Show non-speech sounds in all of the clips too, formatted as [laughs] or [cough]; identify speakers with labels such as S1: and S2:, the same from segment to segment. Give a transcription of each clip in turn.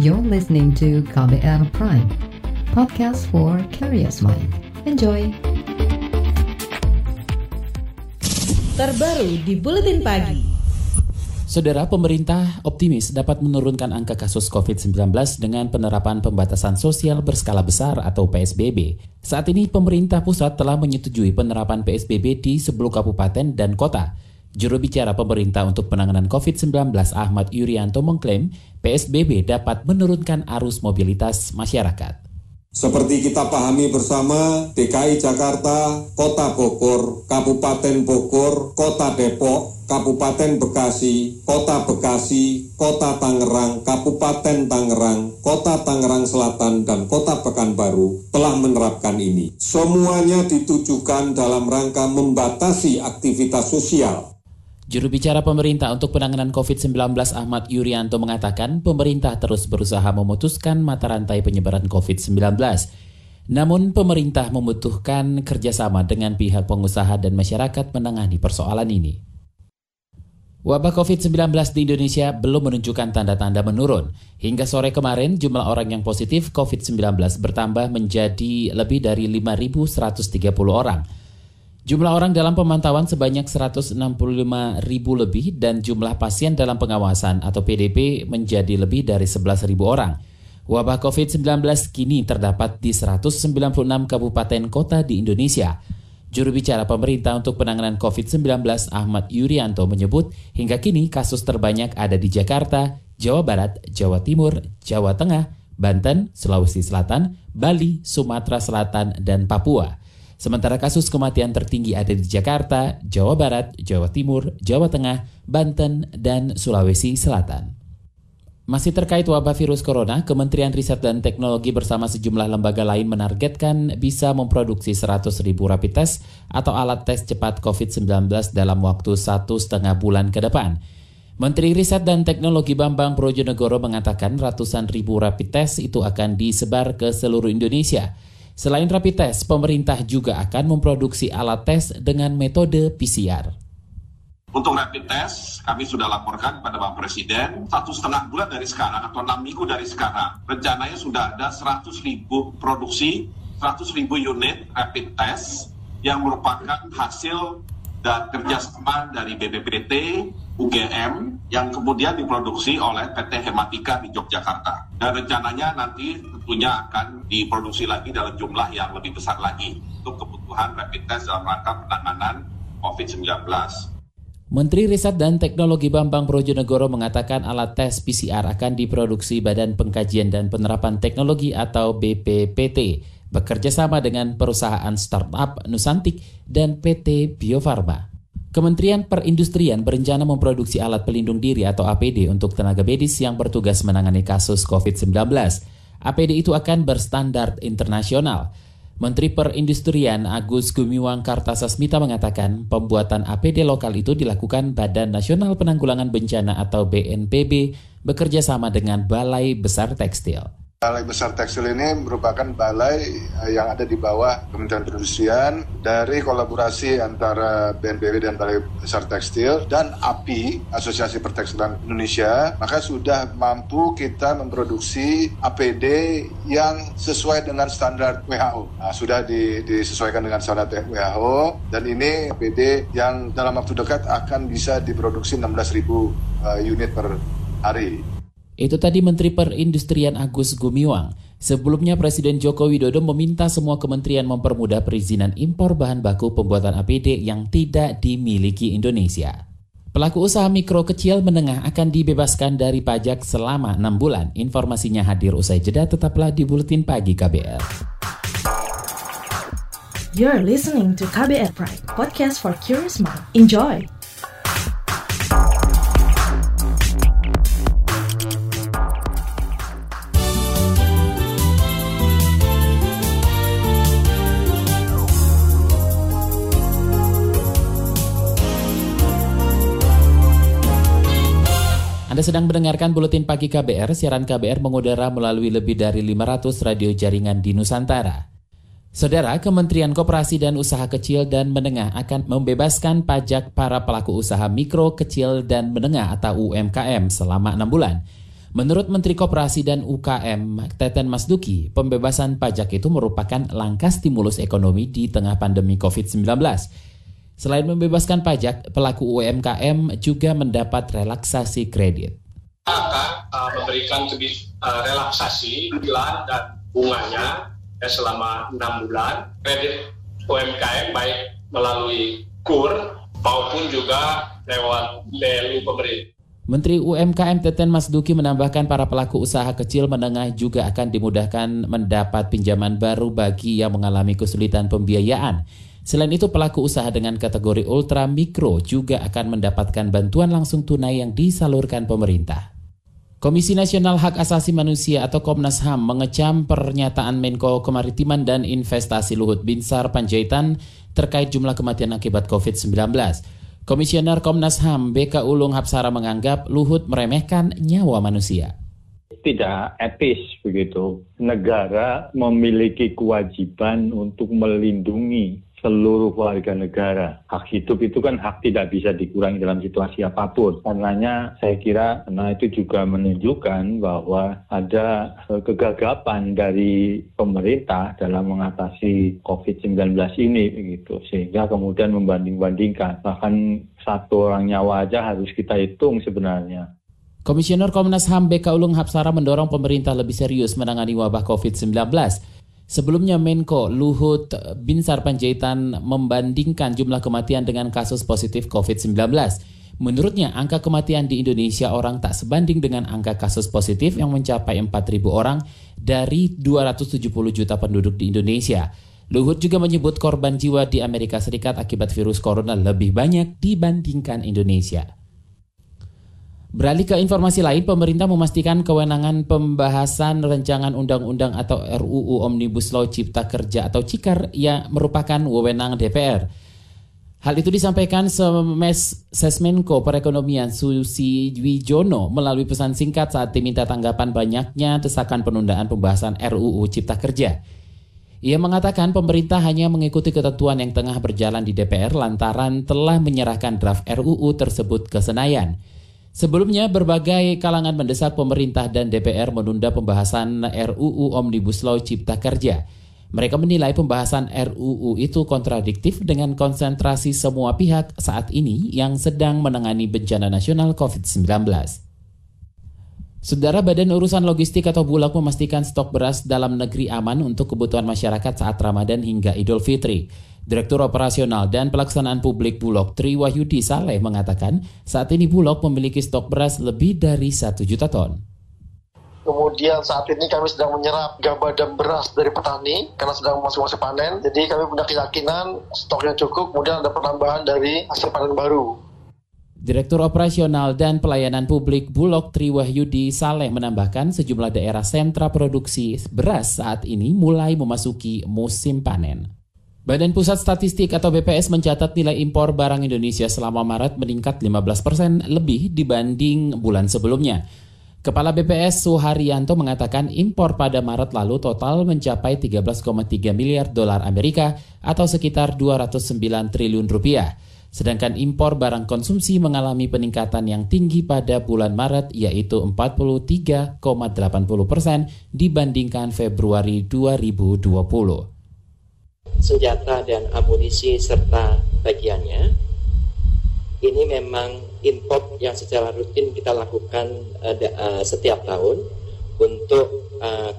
S1: You're listening to KBR Prime, podcast for curious mind. Enjoy!
S2: Terbaru di Buletin Pagi.
S3: Saudara pemerintah optimis dapat menurunkan angka kasus COVID-19 dengan penerapan pembatasan sosial berskala besar atau PSBB. Saat ini pemerintah pusat telah menyetujui penerapan PSBB di 10 kabupaten dan kota. Juru bicara pemerintah untuk penanganan COVID-19 Ahmad Yuryanto mengklaim PSBB dapat menurunkan arus mobilitas masyarakat.
S4: Seperti kita pahami bersama, DKI Jakarta, Kota Bogor, Kabupaten Bogor, Kota Depok, Kabupaten Bekasi, Kota Bekasi, Kota Tangerang, Kabupaten Tangerang, Kota Tangerang Selatan, dan Kota Pekanbaru telah menerapkan ini. Semuanya ditujukan dalam rangka membatasi aktivitas sosial
S3: Juru bicara pemerintah untuk penanganan COVID-19 Ahmad Yuryanto mengatakan pemerintah terus berusaha memutuskan mata rantai penyebaran COVID-19. Namun pemerintah membutuhkan kerjasama dengan pihak pengusaha dan masyarakat menangani persoalan ini. Wabah COVID-19 di Indonesia belum menunjukkan tanda-tanda menurun. Hingga sore kemarin, jumlah orang yang positif COVID-19 bertambah menjadi lebih dari 5.130 orang. Jumlah orang dalam pemantauan sebanyak 165 ribu lebih dan jumlah pasien dalam pengawasan atau PDP menjadi lebih dari 11 ribu orang. Wabah COVID-19 kini terdapat di 196 kabupaten kota di Indonesia. Juru bicara pemerintah untuk penanganan COVID-19 Ahmad Yuryanto menyebut hingga kini kasus terbanyak ada di Jakarta, Jawa Barat, Jawa Timur, Jawa Tengah, Banten, Sulawesi Selatan, Bali, Sumatera Selatan, dan Papua. Sementara kasus kematian tertinggi ada di Jakarta, Jawa Barat, Jawa Timur, Jawa Tengah, Banten, dan Sulawesi Selatan. Masih terkait wabah virus corona, Kementerian Riset dan Teknologi bersama sejumlah lembaga lain menargetkan bisa memproduksi 100 ribu rapid test atau alat tes cepat COVID-19 dalam waktu satu setengah bulan ke depan. Menteri Riset dan Teknologi Bambang Brojonegoro mengatakan ratusan ribu rapid test itu akan disebar ke seluruh Indonesia – Selain rapid test, pemerintah juga akan memproduksi alat tes dengan metode PCR.
S5: Untuk rapid test, kami sudah laporkan kepada Bapak Presiden satu setengah bulan dari sekarang atau enam minggu dari sekarang. Rencananya sudah ada 100 ribu produksi, 100 ribu unit rapid test yang merupakan hasil dan kerjasama dari BPPT, UGM, yang kemudian diproduksi oleh PT Hematika di Yogyakarta. Dan rencananya nanti tentunya akan diproduksi lagi dalam jumlah yang lebih besar lagi untuk kebutuhan rapid test dalam rangka penanganan COVID-19.
S3: Menteri Riset dan Teknologi Bambang Brojonegoro mengatakan alat tes PCR akan diproduksi Badan Pengkajian dan Penerapan Teknologi atau BPPT bekerja sama dengan perusahaan startup Nusantik dan PT Bio Farma. Kementerian Perindustrian berencana memproduksi alat pelindung diri atau APD untuk tenaga medis yang bertugas menangani kasus COVID-19. APD itu akan berstandar internasional. Menteri Perindustrian Agus Gumiwang Kartasasmita mengatakan pembuatan APD lokal itu dilakukan Badan Nasional Penanggulangan Bencana atau BNPB bekerja sama dengan Balai Besar Tekstil.
S6: Balai Besar Tekstil ini merupakan balai eh, yang ada di bawah Kementerian Perindustrian dari kolaborasi antara BNPB dan Balai Besar Tekstil dan API, Asosiasi Pertekstilan Indonesia, maka sudah mampu kita memproduksi APD yang sesuai dengan standar WHO. Nah, sudah di, disesuaikan dengan standar WHO dan ini APD yang dalam waktu dekat akan bisa diproduksi 16.000 uh, eh, unit per hari.
S3: Itu tadi Menteri Perindustrian Agus Gumiwang. Sebelumnya Presiden Joko Widodo meminta semua kementerian mempermudah perizinan impor bahan baku pembuatan APD yang tidak dimiliki Indonesia. Pelaku usaha mikro kecil menengah akan dibebaskan dari pajak selama 6 bulan. Informasinya hadir usai jeda tetaplah di Buletin Pagi KBR.
S2: You're listening to KBR Pride, podcast for curious mind. Enjoy!
S3: Anda sedang mendengarkan Buletin Pagi KBR, siaran KBR mengudara melalui lebih dari 500 radio jaringan di Nusantara. Saudara, Kementerian Koperasi dan Usaha Kecil dan Menengah akan membebaskan pajak para pelaku usaha mikro, kecil, dan menengah atau UMKM selama 6 bulan. Menurut Menteri Koperasi dan UKM Teten Masduki, pembebasan pajak itu merupakan langkah stimulus ekonomi di tengah pandemi COVID-19. Selain membebaskan pajak, pelaku UMKM juga mendapat relaksasi kredit.
S7: Akan uh, memberikan lebih uh, relaksasi bulan dan bunganya ya, selama enam bulan kredit UMKM baik melalui KUR maupun juga lewat BLU pemerintah.
S3: Menteri UMKM Teten Masduki menambahkan para pelaku usaha kecil menengah juga akan dimudahkan mendapat pinjaman baru bagi yang mengalami kesulitan pembiayaan. Selain itu, pelaku usaha dengan kategori ultra mikro juga akan mendapatkan bantuan langsung tunai yang disalurkan pemerintah. Komisi Nasional Hak Asasi Manusia atau Komnas HAM mengecam pernyataan Menko Kemaritiman dan Investasi Luhut Binsar Panjaitan terkait jumlah kematian akibat COVID-19. Komisioner Komnas HAM BK Ulung Hapsara menganggap Luhut meremehkan nyawa manusia.
S8: Tidak etis begitu. Negara memiliki kewajiban untuk melindungi seluruh warga negara. Hak hidup itu kan hak tidak bisa dikurangi dalam situasi apa pun. Karenanya saya kira nah itu juga menunjukkan bahwa ada eh, kegagapan dari pemerintah dalam mengatasi COVID-19 ini begitu. Sehingga kemudian membanding-bandingkan. Bahkan satu orang nyawa aja harus kita hitung sebenarnya.
S3: Komisioner Komnas HAM BK Ulung Hapsara mendorong pemerintah lebih serius menangani wabah COVID-19 Sebelumnya Menko Luhut Binsar Panjaitan membandingkan jumlah kematian dengan kasus positif COVID-19. Menurutnya, angka kematian di Indonesia orang tak sebanding dengan angka kasus positif yang mencapai 4.000 orang dari 270 juta penduduk di Indonesia. Luhut juga menyebut korban jiwa di Amerika Serikat akibat virus corona lebih banyak dibandingkan Indonesia. Beralih ke informasi lain, pemerintah memastikan kewenangan pembahasan rancangan undang-undang atau RUU Omnibus Law Cipta Kerja atau CIKER yang merupakan wewenang DPR. Hal itu disampaikan Semes Sesmenko Perekonomian Susi Wijono melalui pesan singkat saat diminta tanggapan banyaknya desakan penundaan pembahasan RUU Cipta Kerja. Ia mengatakan pemerintah hanya mengikuti ketentuan yang tengah berjalan di DPR lantaran telah menyerahkan draft RUU tersebut ke Senayan. Sebelumnya, berbagai kalangan mendesak pemerintah dan DPR menunda pembahasan RUU Omnibus Law Cipta Kerja. Mereka menilai pembahasan RUU itu kontradiktif dengan konsentrasi semua pihak saat ini yang sedang menangani bencana nasional COVID-19. Saudara Badan Urusan Logistik atau Bulog memastikan stok beras dalam negeri aman untuk kebutuhan masyarakat saat Ramadan hingga Idul Fitri. Direktur Operasional dan Pelaksanaan Publik Bulog Tri Wahyudi Saleh mengatakan saat ini Bulog memiliki stok beras lebih dari 1 juta ton.
S9: Kemudian saat ini kami sedang menyerap gabah dan beras dari petani karena sedang masuk masa panen. Jadi kami punya keyakinan stoknya cukup, kemudian ada penambahan dari hasil panen baru.
S3: Direktur Operasional dan Pelayanan Publik Bulog Tri Wahyudi Saleh menambahkan sejumlah daerah sentra produksi beras saat ini mulai memasuki musim panen. Badan Pusat Statistik atau BPS mencatat nilai impor barang Indonesia selama Maret meningkat 15% persen lebih dibanding bulan sebelumnya. Kepala BPS Suharyanto mengatakan impor pada Maret lalu total mencapai 13,3 miliar dolar Amerika atau sekitar 209 triliun rupiah. Sedangkan impor barang konsumsi mengalami peningkatan yang tinggi pada bulan Maret yaitu 43,80 persen dibandingkan Februari 2020
S10: senjata dan amunisi serta bagiannya ini memang import yang secara rutin kita lakukan uh, uh, setiap tahun untuk uh,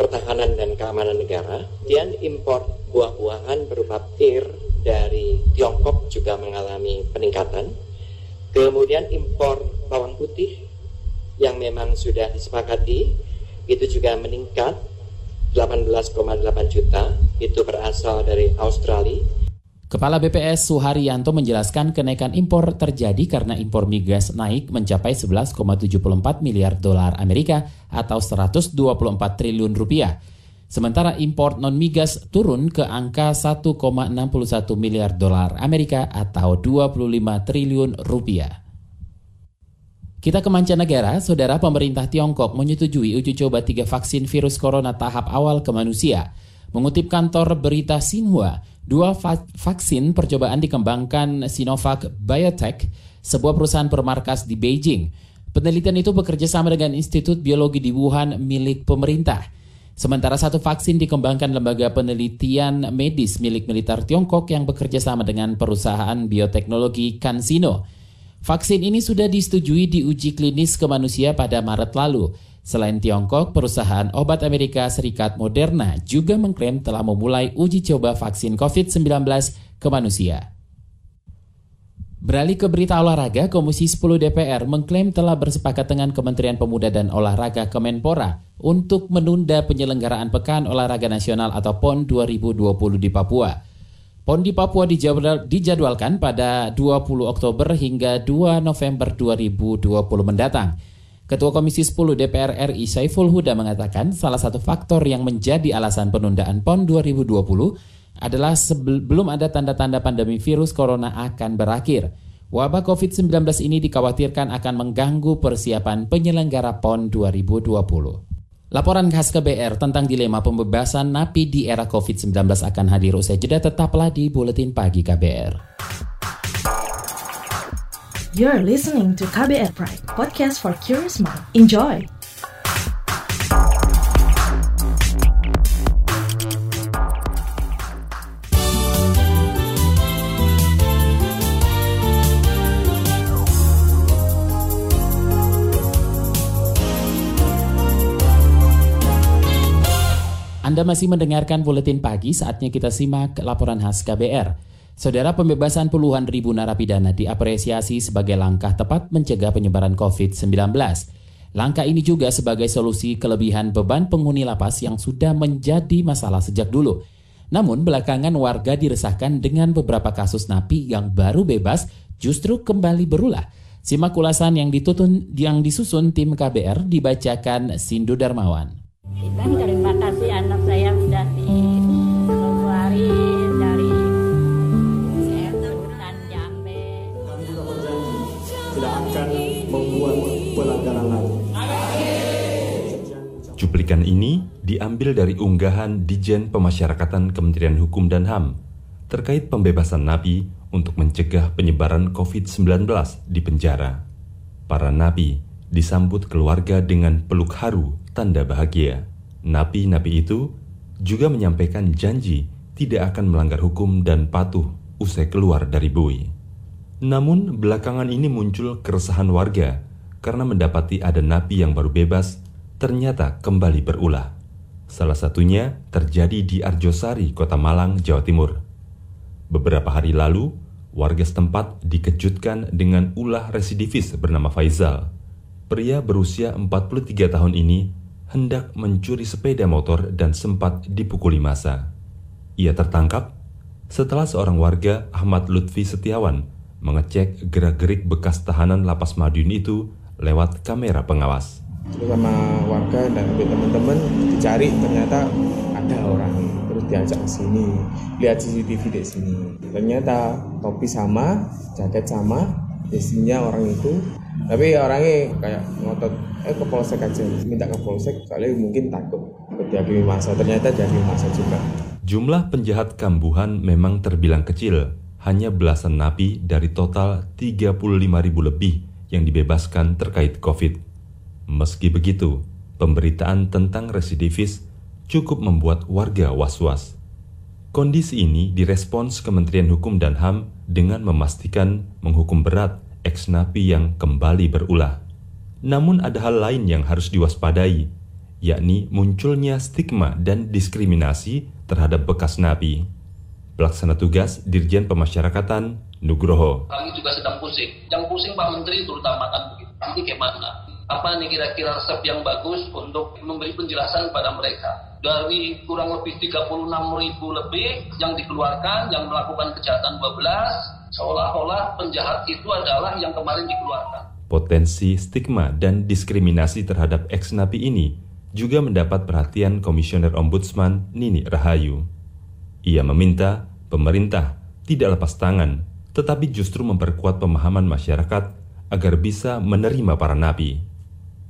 S10: pertahanan dan keamanan negara. Dan impor buah-buahan berupa tir dari Tiongkok juga mengalami peningkatan. Kemudian impor bawang putih yang memang sudah disepakati itu juga meningkat 18,8 juta itu berasal dari Australia.
S3: Kepala BPS Suharyanto menjelaskan kenaikan impor terjadi karena impor migas naik mencapai 11,74 miliar dolar Amerika atau 124 triliun rupiah. Sementara impor non migas turun ke angka 1,61 miliar dolar Amerika atau 25 triliun rupiah. Kita ke mancanegara, saudara pemerintah Tiongkok menyetujui uji coba tiga vaksin virus corona tahap awal ke manusia. Mengutip kantor berita Xinhua, dua va vaksin percobaan dikembangkan Sinovac Biotech, sebuah perusahaan bermarkas di Beijing. Penelitian itu bekerja sama dengan Institut Biologi di Wuhan milik pemerintah. Sementara satu vaksin dikembangkan lembaga penelitian medis milik militer Tiongkok yang bekerja sama dengan perusahaan bioteknologi CanSino. Vaksin ini sudah disetujui diuji klinis ke manusia pada Maret lalu. Selain Tiongkok, perusahaan obat Amerika Serikat Moderna juga mengklaim telah memulai uji coba vaksin COVID-19 ke manusia. Beralih ke berita olahraga, Komisi 10 DPR mengklaim telah bersepakat dengan Kementerian Pemuda dan Olahraga Kemenpora untuk menunda penyelenggaraan Pekan Olahraga Nasional atau PON 2020 di Papua. PON di Papua dijadwal, dijadwalkan pada 20 Oktober hingga 2 November 2020 mendatang. Ketua Komisi 10 DPR RI Saiful Huda mengatakan salah satu faktor yang menjadi alasan penundaan PON 2020 adalah sebelum ada tanda-tanda pandemi virus corona akan berakhir. Wabah COVID-19 ini dikhawatirkan akan mengganggu persiapan penyelenggara PON 2020. Laporan khas KBR tentang dilema pembebasan napi di era COVID-19 akan hadir usai jeda tetaplah di Buletin Pagi KBR.
S2: You're listening to KBR Pride, podcast for curious mind. Enjoy!
S3: Anda masih mendengarkan buletin pagi, saatnya kita simak laporan khas KBR. Saudara pembebasan puluhan ribu narapidana diapresiasi sebagai langkah tepat mencegah penyebaran COVID-19. Langkah ini juga sebagai solusi kelebihan beban penghuni lapas yang sudah menjadi masalah sejak dulu. Namun belakangan warga diresahkan dengan beberapa kasus napi yang baru bebas justru kembali berulah. Simak ulasan yang ditutun yang disusun tim KBR dibacakan Sindu Darmawan.
S11: Cuplikan ini diambil dari unggahan Dijen Pemasyarakatan Kementerian Hukum dan HAM terkait pembebasan napi untuk mencegah penyebaran COVID-19 di penjara. Para napi disambut keluarga dengan peluk haru tanda bahagia. Napi-napi itu juga menyampaikan janji tidak akan melanggar hukum dan patuh usai keluar dari bui. Namun belakangan ini muncul keresahan warga karena mendapati ada napi yang baru bebas ternyata kembali berulah. Salah satunya terjadi di Arjosari, Kota Malang, Jawa Timur. Beberapa hari lalu, warga setempat dikejutkan dengan ulah residivis bernama Faizal. Pria berusia 43 tahun ini hendak mencuri sepeda motor dan sempat dipukuli masa. Ia tertangkap setelah seorang warga Ahmad Lutfi Setiawan mengecek gerak-gerik bekas tahanan lapas Madiun itu lewat kamera pengawas.
S12: Terus sama warga dan teman-teman dicari ternyata ada orang. Terus diajak ke sini lihat CCTV di sini. Ternyata topi sama jaket sama isinya orang itu. Tapi orangnya kayak ngotot eh ke polsek aja minta ke polsek. Soalnya mungkin takut dihakimi masa. Ternyata dihakimi masa juga.
S11: Jumlah penjahat kambuhan memang terbilang kecil, hanya belasan napi dari total 35 ribu lebih yang dibebaskan terkait COVID. Meski begitu, pemberitaan tentang residivis cukup membuat warga was-was. Kondisi ini direspons Kementerian Hukum dan HAM dengan memastikan menghukum berat ex-napi yang kembali berulah. Namun ada hal lain yang harus diwaspadai, yakni munculnya stigma dan diskriminasi terhadap bekas napi. Pelaksana tugas Dirjen Pemasyarakatan Nugroho.
S13: Kami juga sedang pusing. Yang pusing Pak Menteri terutama kan begitu. Ini gimana? Apa nih kira-kira resep yang bagus untuk memberi penjelasan pada mereka? Dari kurang lebih 36 ribu lebih yang dikeluarkan, yang melakukan kejahatan 12, seolah-olah penjahat itu adalah yang kemarin dikeluarkan.
S11: Potensi stigma dan diskriminasi terhadap ex-napi ini juga mendapat perhatian Komisioner Ombudsman Nini Rahayu. Ia meminta pemerintah tidak lepas tangan, tetapi justru memperkuat pemahaman masyarakat agar bisa menerima para napi.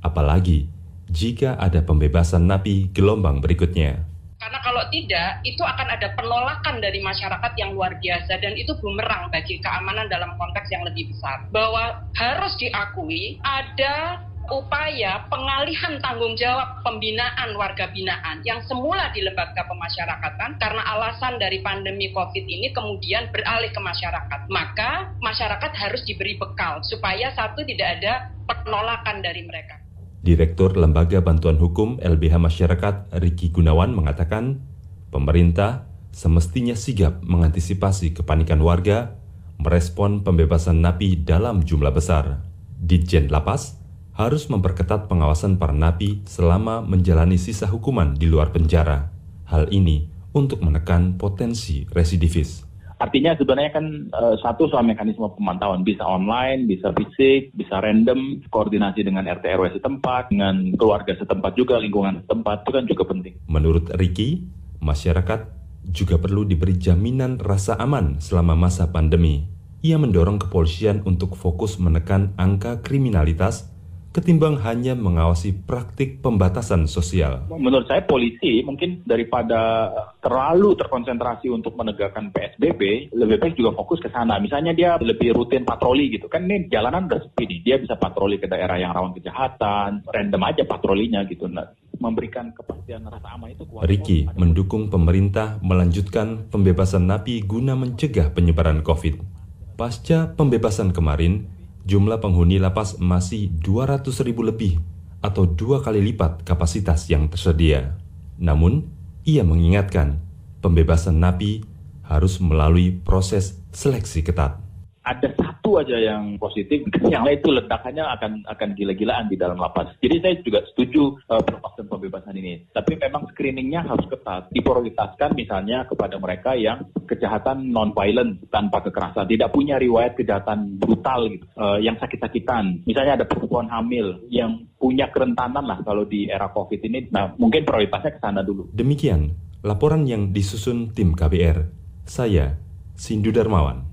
S11: Apalagi jika ada pembebasan napi gelombang berikutnya.
S14: Karena kalau tidak, itu akan ada penolakan dari masyarakat yang luar biasa dan itu bumerang bagi keamanan dalam konteks yang lebih besar. Bahwa harus diakui ada upaya pengalihan tanggung jawab pembinaan warga binaan yang semula di lembaga pemasyarakatan karena alasan dari pandemi COVID ini kemudian beralih ke masyarakat. Maka masyarakat harus diberi bekal supaya satu tidak ada penolakan dari mereka.
S11: Direktur Lembaga Bantuan Hukum LBH Masyarakat Riki Gunawan mengatakan, pemerintah semestinya sigap mengantisipasi kepanikan warga, merespon pembebasan napi dalam jumlah besar. Ditjen Lapas harus memperketat pengawasan para napi selama menjalani sisa hukuman di luar penjara. Hal ini untuk menekan potensi residivis.
S15: Artinya sebenarnya kan uh, satu soal mekanisme pemantauan bisa online, bisa fisik, bisa random, koordinasi dengan RT RW setempat, dengan keluarga setempat juga, lingkungan setempat itu kan juga penting.
S11: Menurut Riki, masyarakat juga perlu diberi jaminan rasa aman selama masa pandemi. Ia mendorong kepolisian untuk fokus menekan angka kriminalitas ketimbang hanya mengawasi praktik pembatasan sosial.
S15: Menurut saya polisi mungkin daripada terlalu terkonsentrasi untuk menegakkan PSBB, lebih baik juga fokus ke sana. Misalnya dia lebih rutin patroli gitu. Kan ini jalanan udah sepi nih. Dia bisa patroli ke daerah yang rawan kejahatan, random aja patrolinya gitu. Nah, memberikan kepastian rasa aman itu kuat.
S11: Riki mendukung pemerintah melanjutkan pembebasan napi guna mencegah penyebaran COVID. Pasca pembebasan kemarin, jumlah penghuni lapas masih 200 ribu lebih atau dua kali lipat kapasitas yang tersedia. Namun, ia mengingatkan pembebasan napi harus melalui proses seleksi ketat
S15: ada satu aja yang positif, [laughs] yang lain itu ledakannya akan akan gila-gilaan di dalam lapas. Jadi saya juga setuju uh, pembebasan ini. Tapi memang screeningnya harus ketat, diprioritaskan misalnya kepada mereka yang kejahatan non-violent tanpa kekerasan, tidak punya riwayat kejahatan brutal gitu, uh, yang sakit-sakitan. Misalnya ada perempuan hamil yang punya kerentanan lah kalau di era COVID ini. Nah mungkin prioritasnya ke sana dulu.
S11: Demikian laporan yang disusun tim KBR. Saya Sindu Darmawan.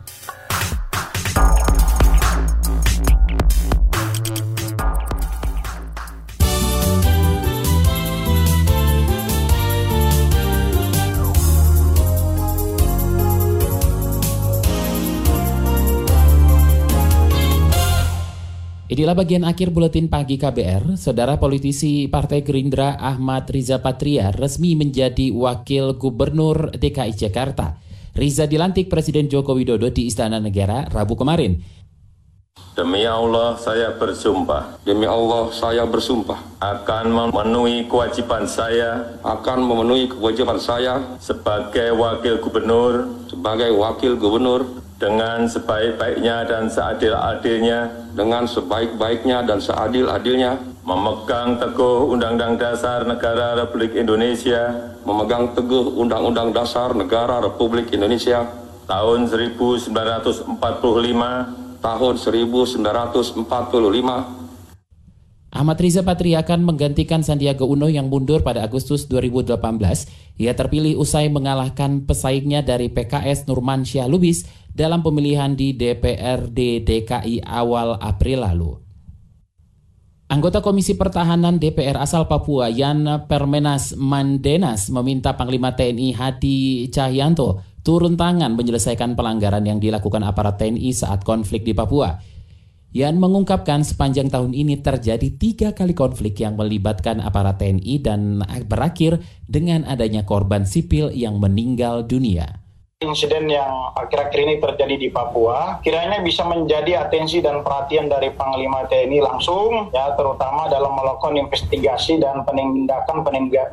S3: Inilah bagian akhir buletin pagi KBR. Saudara politisi Partai Gerindra Ahmad Riza Patria resmi menjadi wakil gubernur DKI Jakarta. Riza dilantik Presiden Joko Widodo di Istana Negara Rabu kemarin.
S16: Demi Allah saya bersumpah. Demi Allah saya bersumpah akan memenuhi kewajiban saya, akan memenuhi kewajiban saya sebagai wakil gubernur, sebagai wakil gubernur dengan sebaik-baiknya dan seadil-adilnya, dengan sebaik-baiknya dan seadil-adilnya, memegang teguh Undang-Undang Dasar Negara Republik Indonesia, memegang teguh Undang-Undang Dasar Negara Republik Indonesia. Tahun 1945, tahun 1945,
S3: Ahmad Riza Patria akan menggantikan Sandiaga Uno yang mundur pada Agustus 2018. Ia terpilih usai mengalahkan pesaingnya dari PKS Nurmansyah Lubis dalam pemilihan di DPRD DKI awal April lalu. Anggota Komisi Pertahanan DPR asal Papua Yan Permenas Mandenas meminta Panglima TNI Hadi Cahyanto turun tangan menyelesaikan pelanggaran yang dilakukan aparat TNI saat konflik di Papua. Yan mengungkapkan sepanjang tahun ini terjadi tiga kali konflik yang melibatkan aparat TNI dan berakhir dengan adanya korban sipil yang meninggal dunia
S17: insiden yang akhir-akhir ini terjadi di Papua kiranya bisa menjadi atensi dan perhatian dari Panglima TNI langsung ya terutama dalam melakukan investigasi dan penindakan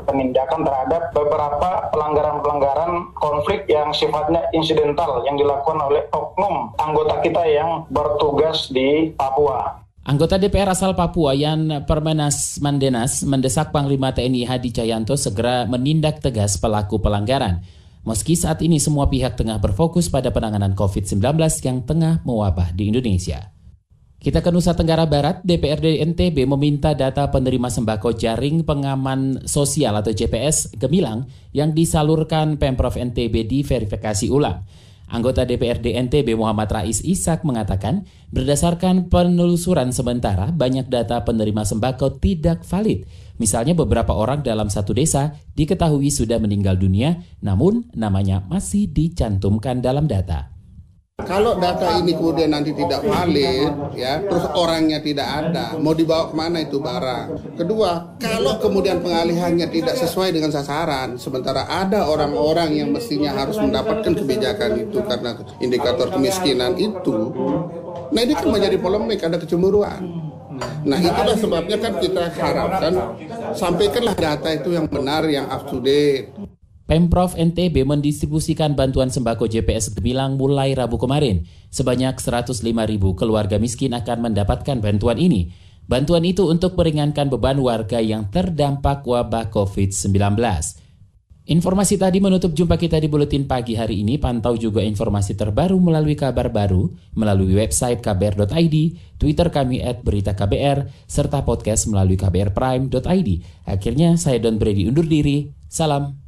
S17: penindakan terhadap beberapa pelanggaran-pelanggaran konflik yang sifatnya insidental yang dilakukan oleh oknum anggota kita yang bertugas di Papua.
S3: Anggota DPR asal Papua Yan Permenas Mandenas mendesak Panglima TNI Hadi Cahyanto segera menindak tegas pelaku pelanggaran. Meski saat ini semua pihak tengah berfokus pada penanganan COVID-19 yang tengah mewabah di Indonesia. Kita ke Nusa Tenggara Barat, DPRD NTB meminta data penerima sembako jaring pengaman sosial atau JPS Gemilang yang disalurkan Pemprov NTB diverifikasi ulang. Anggota DPRD NTB Muhammad Rais Ishak mengatakan, berdasarkan penelusuran sementara, banyak data penerima sembako tidak valid. Misalnya beberapa orang dalam satu desa diketahui sudah meninggal dunia, namun namanya masih dicantumkan dalam data.
S18: Kalau data ini kemudian nanti tidak valid, ya, terus orangnya tidak ada, mau dibawa ke mana itu barang? Kedua, kalau kemudian pengalihannya tidak sesuai dengan sasaran, sementara ada orang-orang yang mestinya harus mendapatkan kebijakan itu karena indikator kemiskinan itu, nah ini kan menjadi polemik, ada kecemburuan. Nah itulah sebabnya kan kita harapkan sampaikanlah data itu yang benar, yang up to date.
S3: Pemprov NTB mendistribusikan bantuan sembako JPS Gemilang mulai Rabu kemarin. Sebanyak 105 ribu keluarga miskin akan mendapatkan bantuan ini. Bantuan itu untuk meringankan beban warga yang terdampak wabah COVID-19. Informasi tadi menutup jumpa kita di Buletin Pagi hari ini. Pantau juga informasi terbaru melalui kabar baru, melalui website kbr.id, Twitter kami at berita KBR, serta podcast melalui kbrprime.id. Akhirnya saya Don Brady undur diri. Salam.